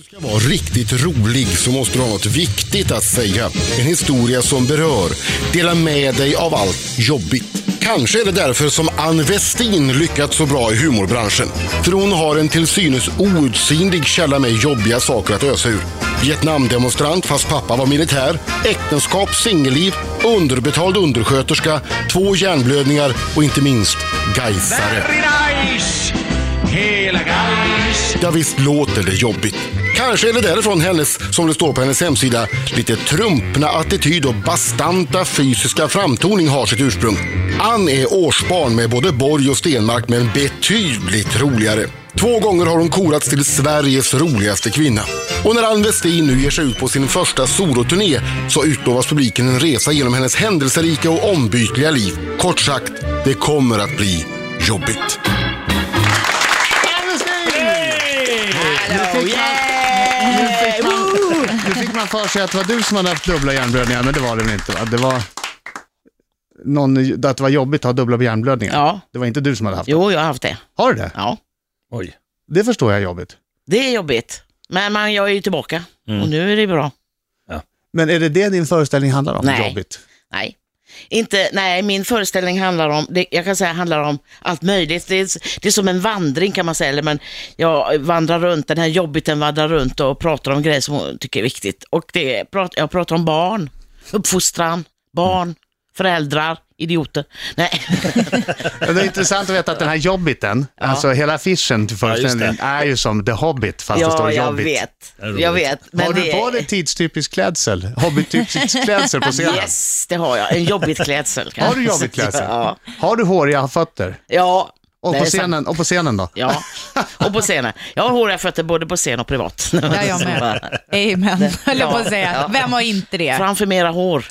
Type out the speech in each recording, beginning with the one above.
du ska vara riktigt rolig så måste du ha något viktigt att säga. En historia som berör. Dela med dig av allt jobbigt. Kanske är det därför som Ann Westin lyckats så bra i humorbranschen. För hon har en till synes outsinlig källa med jobbiga saker att ösa ur. Vietnamdemonstrant fast pappa var militär, äktenskap, singelliv, underbetald undersköterska, två hjärnblödningar och inte minst Gaisare. Hela Gais. Ja, visst låter det jobbigt. Kanske är det därifrån hennes, som det står på hennes hemsida, lite trumpna attityd och bastanta fysiska framtoning har sitt ursprung. Ann är årsbarn med både Borg och Stenmark men betydligt roligare. Två gånger har hon korats till Sveriges roligaste kvinna. Och när Ann Westin nu ger sig ut på sin första soloturné så utlovas publiken en resa genom hennes händelserika och ombytliga liv. Kort sagt, det kommer att bli jobbigt. Fick man för sig att det var du som hade haft dubbla hjärnblödningar, men det var det väl inte? Va? Det var någon, att det var jobbigt att ha dubbla hjärnblödningar. Ja. Det var inte du som hade haft det. Jo, jag har haft det. Har du det? Ja. Oj. Det förstår jag är jobbigt. Det är jobbigt. Men man, jag är ju tillbaka och nu är det bra. Men är det det din föreställning handlar om? Nej. Jobbigt? Nej. Inte, nej, min föreställning handlar om, det, jag kan säga handlar om allt möjligt. Det är, det är som en vandring kan man säga. Eller men jag vandrar runt, den här jobbiten vandrar runt och pratar om grejer som hon tycker är viktigt. Och det, är- jag pratar om barn, uppfostran, barn, föräldrar, idioter. Nej, Ja, Det är intressant att veta att den här Jobbiten, alltså hela affischen till föreställningen är ju som The Hobbit fast det ja, står jag Jobbit. vet. är roligt. Jag vet. Men Har du det, på dig tidstypisk klädsel? Hobbit-typisk klädsel på scenen? Yes, det har jag. En jobbigt klädsel. kan Har du jag jobbigt säga. klädsel? Ja. Har du håriga fötter? ja. Och det på, scenen, och på scenen då? Ja, och på scenen. Jag har håriga fötter både på scen och privat. Ja, jag med. Amen, höll jag på att säga. Ja. Vem har inte det? Framför mera hår.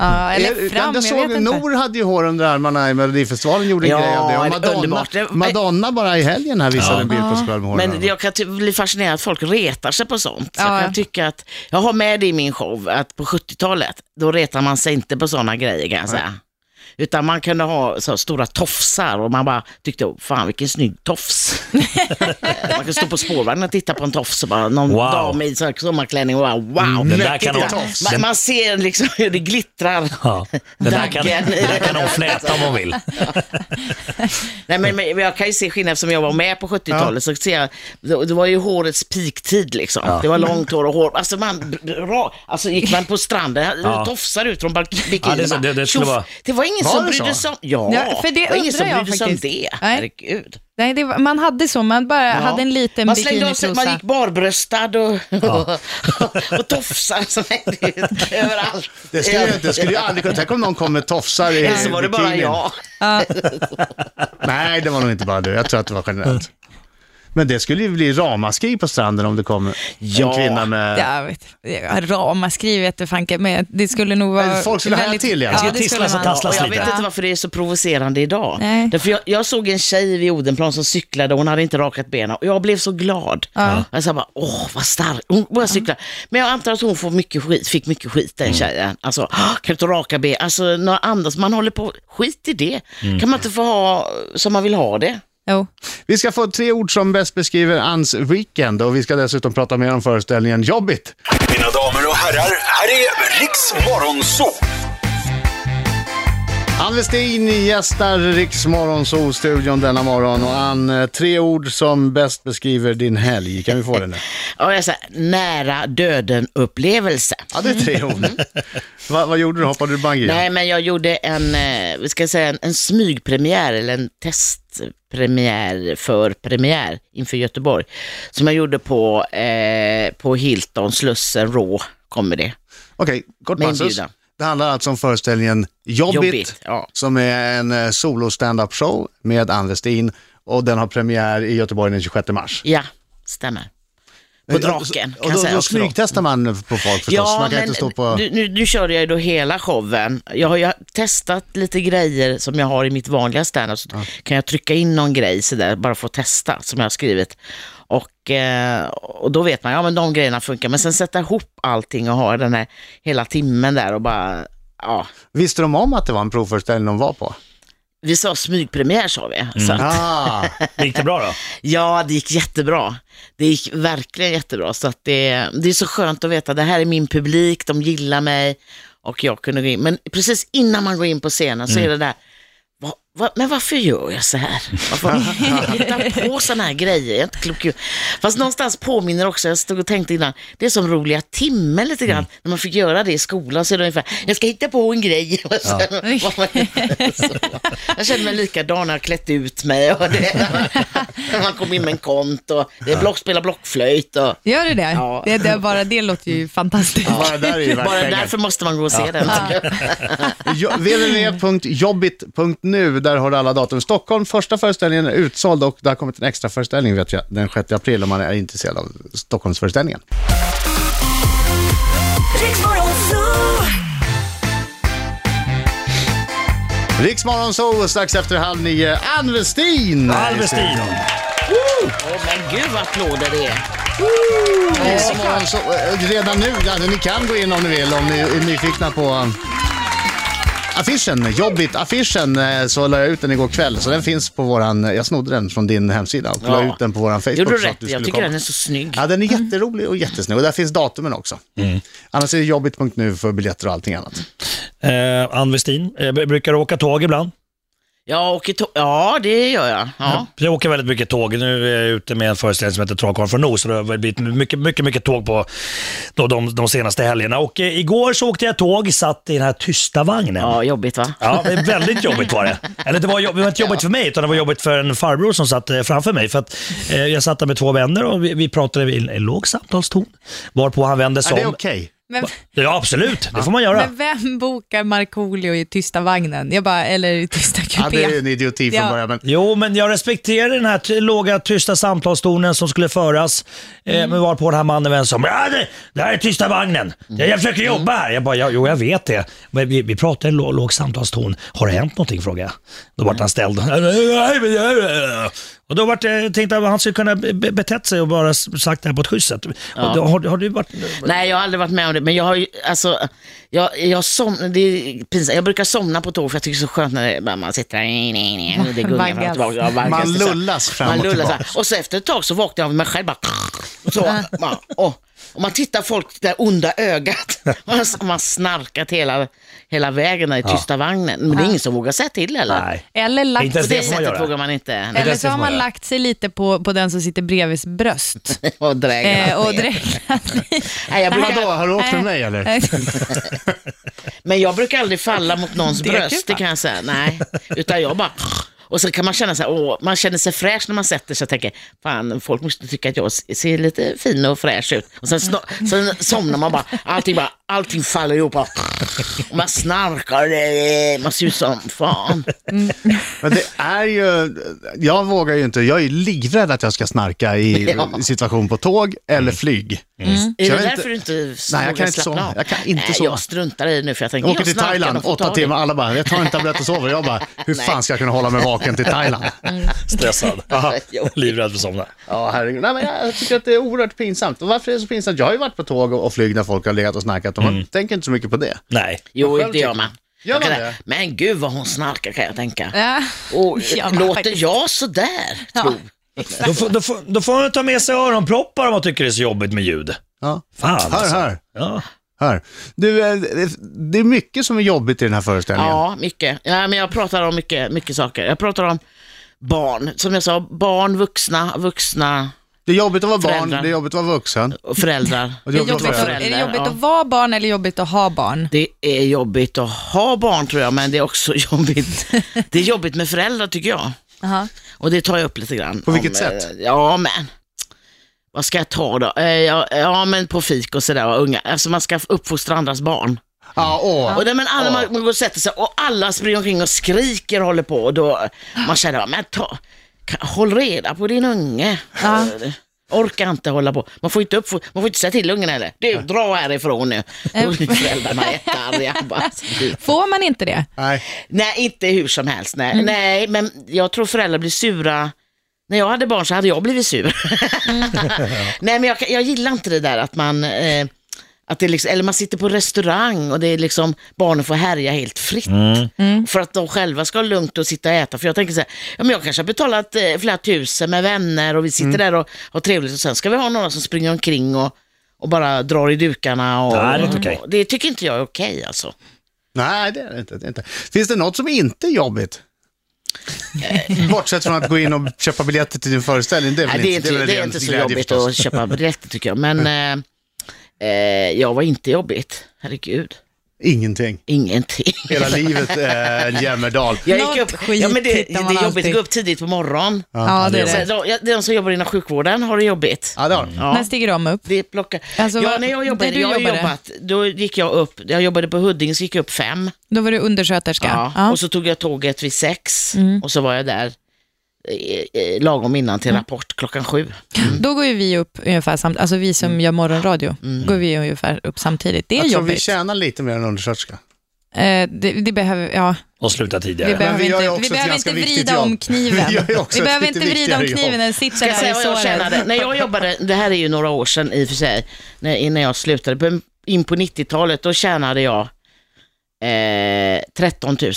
Ja, eller Eh, fram, jag jag såg, vet inte. Nor hade ju hår under armarna i Melodifestivalen, gjorde en Ja, grej av det. Och Madonna. Det- Madonna bara i helgen här visade en bild på sig själv med Men jag kan bli fascinerad att folk retar sig på sånt. Ja. Jag kan tycka att, jag har med det i min show, att på 70-talet, då retar man sig inte på sådana grejer kan jag säga. Utan man kunde ha så stora tofsar och man bara tyckte, "Åh, fan vilken snygg tofs. man kan stå på spårvagnen och titta på en tofs och bara, någon Wow. dam i så här sommarklänning och bara, wow. Den där kan hon- man, den- man ser liksom hur det glittrar. Ja. Den där kan, den där kan hon fläta om hon vill. Nej, men, men jag kan ju se skillnad eftersom jag var med på 70-talet. Så ser jag, det, det var ju hårets peaktid liksom. Det var långt hår och hår. Alltså, man, bra, alltså gick man på stranden, Ja. tofsar ut från bikinierna. Ja, det det- det det var ingen som det brydde så? sig om ja, Ja, för det var ingen undrar som jag brydde sig om faktiskt. det. Nej. Herregud. Nej, det var, man hade så, man bara hade en liten man slängde av sig, man gick barbröstad och, och, och tofsar som hängde ut överallt. Det skulle, ju- det skulle ju aldrig kunna, tänk om någon kom med tofsar i Eller så var det bara jag. Nej, det var nog inte bara du. Jag tror att det var generellt. Men det skulle ju bli ramaskri på stranden om det kom en Ja. kvinna med... Ja, ramaskri vet du fanken, men det skulle nog vara Men folk skulle väldigt- till, ja. ja. Ska det tisslas och tasslas Och jag lite. vet inte varför det är så provocerande idag. Nej. Därför jag, jag såg en tjej vid Odenplan som cyklade och hon hade inte rakat benen och jag blev så glad. Jag sa bara, åh vad stark, hon bara cyklar. Men jag antar att hon får mycket skit, fick mycket skit den tjejen. Alltså, "Ah, kan du inte raka ben? Alltså, några andra, man håller på, skit i det. Kan man inte få ha som man vill ha det? Jo. Vi ska få tre ord som bäst beskriver Anns weekend och vi ska dessutom prata mer om föreställningen Jobbigt. Mina damer och herrar, här är Riks Morgonzoo! Ann Westin gästar Riks Morgonzoo-studion denna morgon och Ann, eh, tre ord som bäst beskriver din helg. Kan vi få det nu? Ja, jag säger nära döden-upplevelse. Ja, det är tre ord. Va, vad gjorde du? Hoppade du bungee? Nej, men jag gjorde en, eh, vi ska säga en, en smygpremiär eller en testpremiär för premiär inför Göteborg. Som jag gjorde på, eh, på Hilton, Slussen, Rå, kommer det. Okej, kort passus. Det handlar alltså om föreställningen Jobbigt, Jobbigt, ja. som är en eh, solo stand-up show med Ann Westin och den har premiär i Göteborg den 26 mars. Ja, stämmer. På Draken, Och kan då, jag säga då då. smygtestar man på folk förstås. man kan inte stå på... nu, nu, nu körde jag ju då hela showen. Jag har ju testat lite grejer som jag har i mitt vanliga standup. Så kan jag trycka in någon grej sådär, bara för att testa, som jag har skrivit. Och, eh, och då vet man, ja men de grejerna funkar. Men sen sätta ihop allting och ha den här hela timmen där och bara, ja. Visste de om att det var en provföreställning de var på? Vi sa smygpremiär sa vi. Så att, Ah, Gick det bra då? ja, det gick jättebra. Det gick verkligen jättebra. Så att det, det är så skönt att veta, det här är min publik, de gillar mig och jag kunde gå in. Men precis innan man går in på scenen så är det där, "Va- va- men varför gör jag så här? Varför hittar på sådana här grejer? Jag är inte klok. Fast någonstans påminner också, jag stod och tänkte innan, det är som roliga timmen lite grann. När man fick göra det i skolan så är det ungefär, jag ska hitta på en grej. Så. Jag kände mig likadan när jag klätt ut mig. Och det, när man kom in med en kont och det är block, spela blockflöjt. Och, Gör du det? Ja. det, det bara det låter ju fantastiskt. bara där är ju värt bara därför måste man gå och se den. Jo- www.jobbit.nu, där har du alla datum. Stockholm, första föreställningen är utsåld och det har kommit en extra föreställning vet jag, den 6 april om man är intresserad av Stockholmsföreställningen. Riksmorgon så strax efter halv nio, Ann Westin! Alvestin. Åh, men gud vad applåder det är. Riksmorgon så, eh, redan nu, ja, ni kan gå in om ni vill, om ni är nyfikna på um, affischen, Jobbit-affischen, eh, så la jag ut den igår kväll. Så den finns på våran, jag snodde den från din hemsida och la Ja. ut den på våran Facebook. Gjorde du så att rätt? du Jag tycker komma. den är så snygg. Ja, den är jätterolig och jättesnygg och där finns datumen också. Annars är det jobbigt.nu för biljetter och allting annat. Eh, Ann Westin, eh, brukar du åka tåg ibland? Jag åker tå- Ja, det gör jag. Ja. Jag åker väldigt mycket tåg. Nu är jag ute med en föreställning som heter Trollkarlen från. Så det har väl blivit mycket, mycket, mycket tåg på då, de, de senaste helgerna. Och eh, igår så åkte jag tåg, satt i den här tysta vagnen. ja, jobbigt va? Ja, det är väldigt jobbigt var det. Eller det var, jobb- det var inte jobbigt för mig, utan det var jobbigt för en farbror som satt eh, framför mig. För att, eh, jag satt där med två vänner och vi, vi pratade i en, låg samtalston. Varpå han vände sig Är det om. okej? Men, Ja, absolut. Det får man göra. men vem bokar Markoolio i tysta vagnen? Jag bara, eller i tysta Ja, kupé? det är ju en idioti från Ja. början. Men Jo, men jag respekterar den här låga tysta samtalstonen som skulle föras. Eh, men var på den här mannen vände sig om. Ja, det, det här är tysta vagnen. Jag, jag försöker jobba här. Jag bara, ja, jo jag vet det. Men vi, vi pratar i låg, låg samtalston. Har det hänt någonting frågade jag. Då vart han ställd. Och då vart det, tänkte jag att han skulle kunna be- betett sig och bara sagt det här på ett schysst sätt. Och då, har, har du varit... Nej, jag har aldrig varit med om det, men jag har ju, alltså, jag, jag, som, det är pinsamt. jag brukar somna på tåg för jag tycker det är så skönt när det, man sitter där, det gungar fram och tillbaka. Ja, Man lullas fram man och lullas så tillbaka. Och så efter ett tag så vaknar jag av mig själv bara, så, bara, och, och man tittar folk, det där onda ögat, man, man snarkat hela, hela vägen där i tysta vagnen. Men det är ingen som vågar säga till eller? Nej. Eller lagt Inte ens På det det får man sättet göra. vågar man inte. Eller så har man lagt sig lite på, på den som sitter bredvid bröst Och dräglat eh, och ner. dräglat lite. Nej, jag brukar, vadå, har du åkt med mig eller? Men jag brukar aldrig falla mot någons bröst, det kan jag säga. Nej, utan jag bara... Och så kan man känna sig, åh, man känner sig fräsch när man sätter sig och tänker, fan folk måste tycka att jag ser lite fin och fräsch ut. Och sen, sen somnar man bara, allting, bara, allting faller ihop. Och man snarkar, man ser ut som fan. Men det är ju, jag vågar ju inte, jag är livrädd att jag ska snarka i Ja. situation på tåg eller flyg. Är Så det jag vet därför inte- du inte Nej, jag kan inte sova. Jag kan inte Nej, sova. Jag struntar i det nu för jag tänker, Jag åker till Thailand, åtta det. timmar, alla bara, jag tar en tablett och sover. Jag bara, hur fan Nej. ska jag kunna hålla mig vaken till Thailand? Stressad. Jo. Livrädd för att somna. Ja, herregud. Nej, men jag tycker att det är oerhört pinsamt. Och varför är det så pinsamt? Jag har ju varit på tåg och flyg när folk har legat och snackat och man tänker inte så mycket på det. Nej. Jo, det gör man. Gör man det? Men gud vad hon snarkar kan jag tänka. Ja. Och, Ja, låter faktiskt. jag sådär, tro? Då får, då, får, då får man ta med sig öronproppar om man tycker det är så jobbigt med ljud. Ja. Fan Hör, alltså. hör, Ja. hör. Du, eh, det- det är mycket som är jobbigt i den här föreställningen. Ja, mycket. Ja, men jag pratar om mycket, mycket saker. Jag pratar om barn, som jag sa, barn, vuxna, vuxna Det är jobbigt att vara barn, Föräldrar. det är jobbigt att vara vuxen. och föräldrar. Och Det är jobbigt att jobbigt vara att, är det jobbigt ja. att vara barn eller jobbigt att ha barn? Det är jobbigt att ha barn tror jag, men det är också jobbigt. Det är jobbigt med föräldrar tycker jag. Aha. Och det tar jag upp lite grann. På vilket om, sätt? eh, Ja, men. Vad ska jag ta då? Eh, Ja, ja men på fik och sådär, och unga. Alltså man ska uppfostra andras barn. Ja, åh. Och, det, men alla, man, man går och sätter sig och alla springer omkring och skriker och håller på. Och då, man känner, men ta, håll reda på din unge. Ja. Eh, Orkar inte hålla på. Man får inte, upp, man får inte säga till ungen heller. Du, dra härifrån nu. Då blir föräldrarna jättearga. Får man inte det? Nej. Nej, inte hur som helst. Nej, nej men jag tror föräldrar blir sura. När jag hade barn så hade jag blivit sur. nej, men jag, jag gillar inte det där att man, eh, Att det liksom, eller man sitter på restaurang och det är liksom, barnen får härja helt fritt. För att de själva ska ha lugnt och sitta och äta. För jag tänker så här, ja, men jag kanske har betalat eh, flera tusen med vänner och vi sitter där och har trevligt och sen ska vi ha några som springer omkring och, och bara drar i dukarna. Och, Nej, det är inte och, det tycker inte jag är okej alltså. Nej, det är det inte. Det är inte. Finns det något som inte är jobbigt? Bortsett från att gå in och köpa biljetter till din föreställning. Det är, väl Nej, det är inte, det är ren inte så jobbigt förstås. att köpa biljetter tycker jag. Men eh, eh, jag var inte jobbigt. Herregud. Ingenting. Ingenting. Hela livet är en jämmerdal. Jag gick upp, skit ja, men det, det är jobbigt alltid. att gå upp tidigt på morgonen. Ja, det är Så, det. de, ja, de som jobbar inom sjukvården har det jobbigt. Ja, det har. Ja. När stiger de upp? Det plockar. Alltså, ja, när jag jobbade, du jag jobbade? jobbat, då gick jag upp, jag jobbade på Huddinge så gick jag upp fem. Då var du undersköterska? Ja. Ja. Och så tog jag tåget vid sex och så var jag där eh, eh, lagom innan till rapport klockan sju. Då går ju vi upp ungefär samtidigt, alltså vi som gör morgonradio, går vi ungefär upp samtidigt. Det är Jag tror vi jobbigt. tjänar lite mer än undersköterska. Eh, det, det behöver, ja, Och sluta vi tidigare. behöver vi gör ju inte, vi behöver inte vrida jobb. om kniven. Vi Vi behöver inte vrida om kniven, den sitter här i såret. När jag jobbade, det här är ju några år sedan i och för sig, när, innan jag slutade, in på 90-talet, då tjänade jag eh, 13 000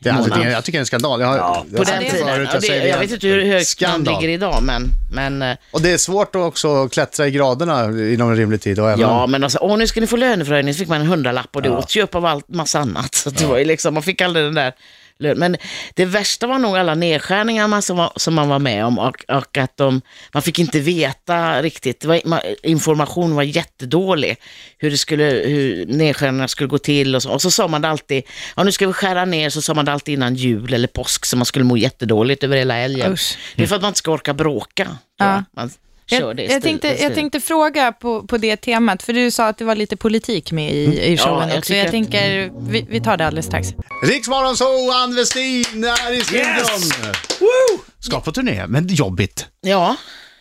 Det alltså, det jag tycker det är en skandal. Jag har, Ja, På den tiden. förut, Ja, jag det, jag vet inte hur högt man Skandal. ligger idag, men, men eh, Och det är svårt att också klättra i graderna inom en rimlig tid. Och även ja, om, men alltså, åh, nu ska ni få löneförhöjning, så fick man en hundralapp och det åts ju upp av allt, massa annat. Så det var ju liksom, man fick aldrig den där lön. Men det värsta var nog alla nedskärningar man, som, var, som man var med om och, och att de, man fick inte veta riktigt. Var, man, information var jättedålig, hur, det skulle, hur nedskärningarna skulle gå till och så. Och så sa man det alltid, ja nu ska vi skära ner, så sa man det alltid innan jul eller påsk så man skulle må jättedåligt över hela helgen. Usch. Det är för att man inte ska orka bråka. Ja. Man Jag, jag, tänkte, jag tänkte fråga på, på det temat, för du sa att det var lite politik med i, i showen jag också. Jag att- tänker, vi, vi tar det alldeles strax. Riksmorgon så Ann Westin är i studion. Ska på turné, men jobbigt. Ja,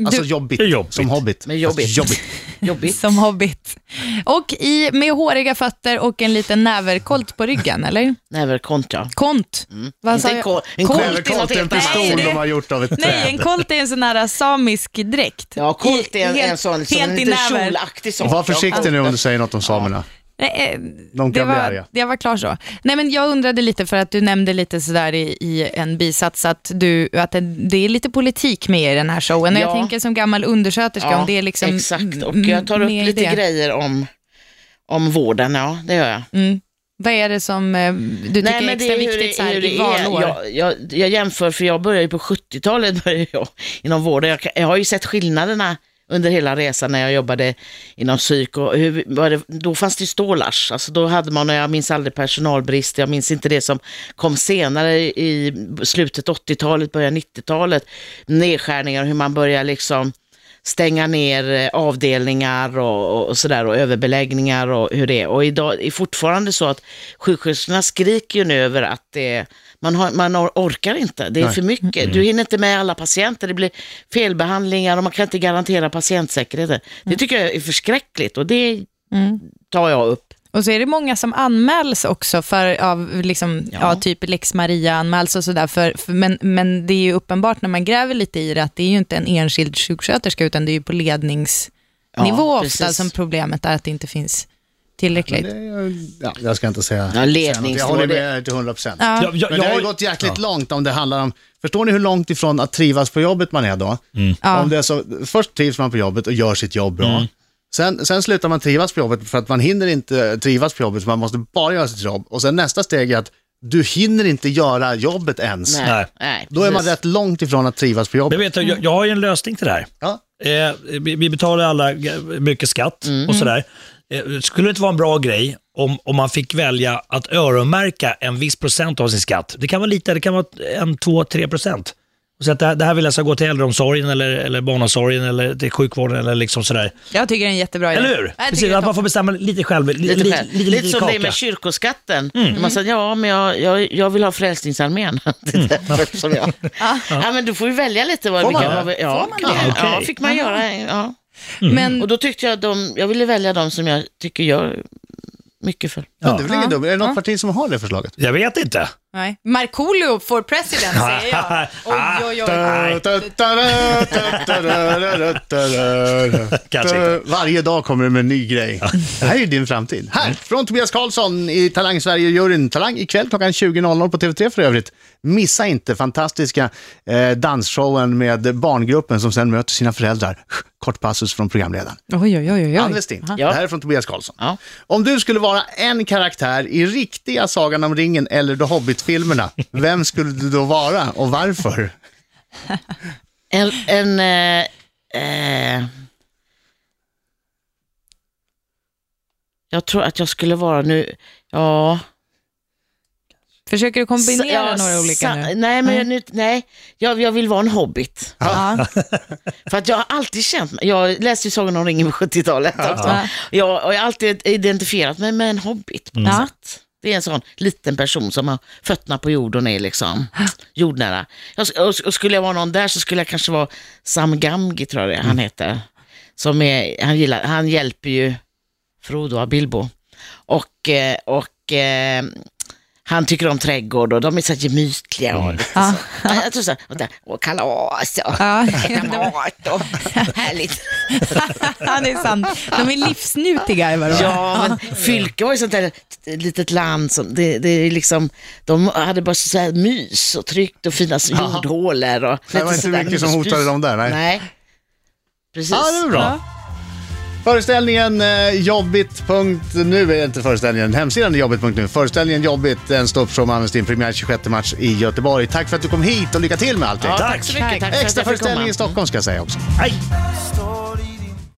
Alltså jobbigt. Jobbigt. Som hobbit. Men jobbigt. Alltså, jobbigt. Jobbigt. Som hobbit. Och i, med håriga fötter och en liten näverkolt på ryggen, eller? Näverkont ja. Kont. Vad sa Inte en jag? en Kolt. är en Nej, pistol det- de har gjort av ett Nej, träd. en kolt är en sån här samisk dräkt. Ja, kolt är en, I- helt- en sån, som helt en i liten näver. kjolaktig sak. Var försiktig nu om du säger något om samerna. Nej, eh, De det kan bli var, arga. det var klart så. Nej, men jag undrade lite för att du nämnde lite sådär i, i en bisats att, du, att det, det är lite politik med i den här showen. Och jag Ja. tänker som gammal undersköterska om det är liksom exakt. Och jag tar upp lite det. grejer om, om vården, ja det gör jag. Mm. Vad är det som eh, du tycker är extra viktigt så här, hur det i valår? Jag, jag, jag jämför, för jag började ju på 70-talet började jag inom vården. Jag, jag har ju sett skillnaderna under hela resan när jag jobbade inom psyk. Och hur, var det, då fanns det ju stålars. Alltså då hade man, och jag minns aldrig personalbrist, jag minns inte det som kom senare i slutet 80-talet, början 90-talet. Nedskärningar, hur man börjar liksom stänga ner eh, avdelningar och, och sådär och överbeläggningar och hur det är. Och idag är fortfarande så att sjuksköterskorna skriker ju nu över att det, man, har, man or- orkar inte, det är Nej. för mycket. Du hinner inte med alla patienter, det blir felbehandlingar och man kan inte garantera patientsäkerheten. Det tycker jag är förskräckligt och det Mm. tar jag upp. Och så är det många som anmäls också för av liksom, ja. Ja. typ Lex Maria anmäls och sådär. För, för, men, men det är ju uppenbart när man gräver lite i det att det är ju inte en enskild sjuksköterska utan det är ju på ledningsnivå Ja, ofta precis. som problemet är att det inte finns tillräckligt. Det ja, jag ska inte säga, Ja, ledningsnivå, Jag håller det- med till 100 procent. Ja. Jag, jag, Men det har ju gått jäkligt långt om det handlar om, förstår ni hur långt ifrån att trivas på jobbet man är då? Ja. Om det är så, först trivs man på jobbet och gör sitt jobb bra. Sen, sen slutar man trivas på jobbet för att man hinner inte trivas på jobbet, så man måste bara göra sitt jobb. Och sen nästa steg är att du hinner inte göra jobbet ens. Nej, Nej. Då är man precis. rätt långt ifrån att trivas på men jobbet. vet du, jag, jag har ju en lösning till det här. Ja. Eh, vi, vi betalar alla g- mycket skatt och sådär. Eh, skulle det inte vara en bra grej om, om man fick välja att öronmärka en viss procent av sin skatt? Det kan vara lite, det kan vara en, två, tre procent. Och så att det, här, det här vill jag ska gå till äldreomsorgen eller, eller barnomsorgen eller till sjukvården eller liksom sådär. Jag tycker det är en jättebra idé. Eller hur? Precis, det att man får bestämma lite själv. Lite, Lite, lite, själv. lite, lite, lite som det är kaka. med kyrkoskatten. Man säger, ja men jag, jag, jag vill ha Frälsningsarmén. Det därför som jag. ja, men du får ju välja lite vad Får man det? ja, Får man det? det? Ja, Okej. fick man göra. Ja. Men Och då tyckte jag de, jag ville välja de som jag tycker gör mycket för. Men det är väl inget dumt. Är det något parti som har det förslaget? Jag vet inte. Nej. Markoolio for president säger jag. Oj, oj, oj. Kanske inte. Varje dag kommer det med en ny grej. Det här är ju din framtid. Här, från Tobias Karlsson i Talang Sverige-juryn. Talang ikväll klockan 20.00 på TV3 för övrigt. Missa inte fantastiska eh, dansshowen med barngruppen som sen möter sina föräldrar. Kort passus från programledaren. Oj, oj, oj, oj. Ann Westin, Ja. det här är från Tobias Karlsson. Ja. Om du skulle vara en karaktär i riktiga Sagan om ringen eller The Hobbit-filmerna, vem skulle du då vara och varför? En, en eh, eh, jag tror att jag skulle vara nu, ja. Försöker du kombinera ja, några olika nu? Nej, men jag, nu, nej jag, jag vill vara en hobbit. Ja. För att jag har alltid känt mig, jag läste ju Sagan om ringen på 70-talet också. Ja. Jag, och jag har alltid identifierat mig med en hobbit på något sätt. Det är en sån liten person som har fötterna på jorden och är liksom jordnära. Jag, och, och skulle jag vara någon där så skulle jag kanske vara Sam Gamgi, tror jag det han heter. Som är, han, gillar, han hjälper ju Frodo och Bilbo. Och, eh, och eh, han tycker om trädgård och de är så gemytliga. Och, Ja. så. Jag tror så här, och, där, och kalas och Ja. mat och härligt. ja, det är sant. De är livsnjutiga de är. Ja, men Fylke var ju sånt där litet land som, det, det är liksom, de hade bara så här mys och tryggt och fina jordhålor. Och Det var inte mycket som hotade dem där, nej. Nej. Precis. Ja, det är bra. Föreställningen eh, jobbigt.nu är inte föreställningen, hemsidan är jobbigt.nu. Föreställningen Jobbigt, en ståuppshow med Ann Westin, premiär 26 mars i Göteborg. Tack för att du kom hit och lycka till med allting. Ja, Tack. tack så mycket. Tack för att Extra fick komma. föreställning i Stockholm ska jag säga också. Hej!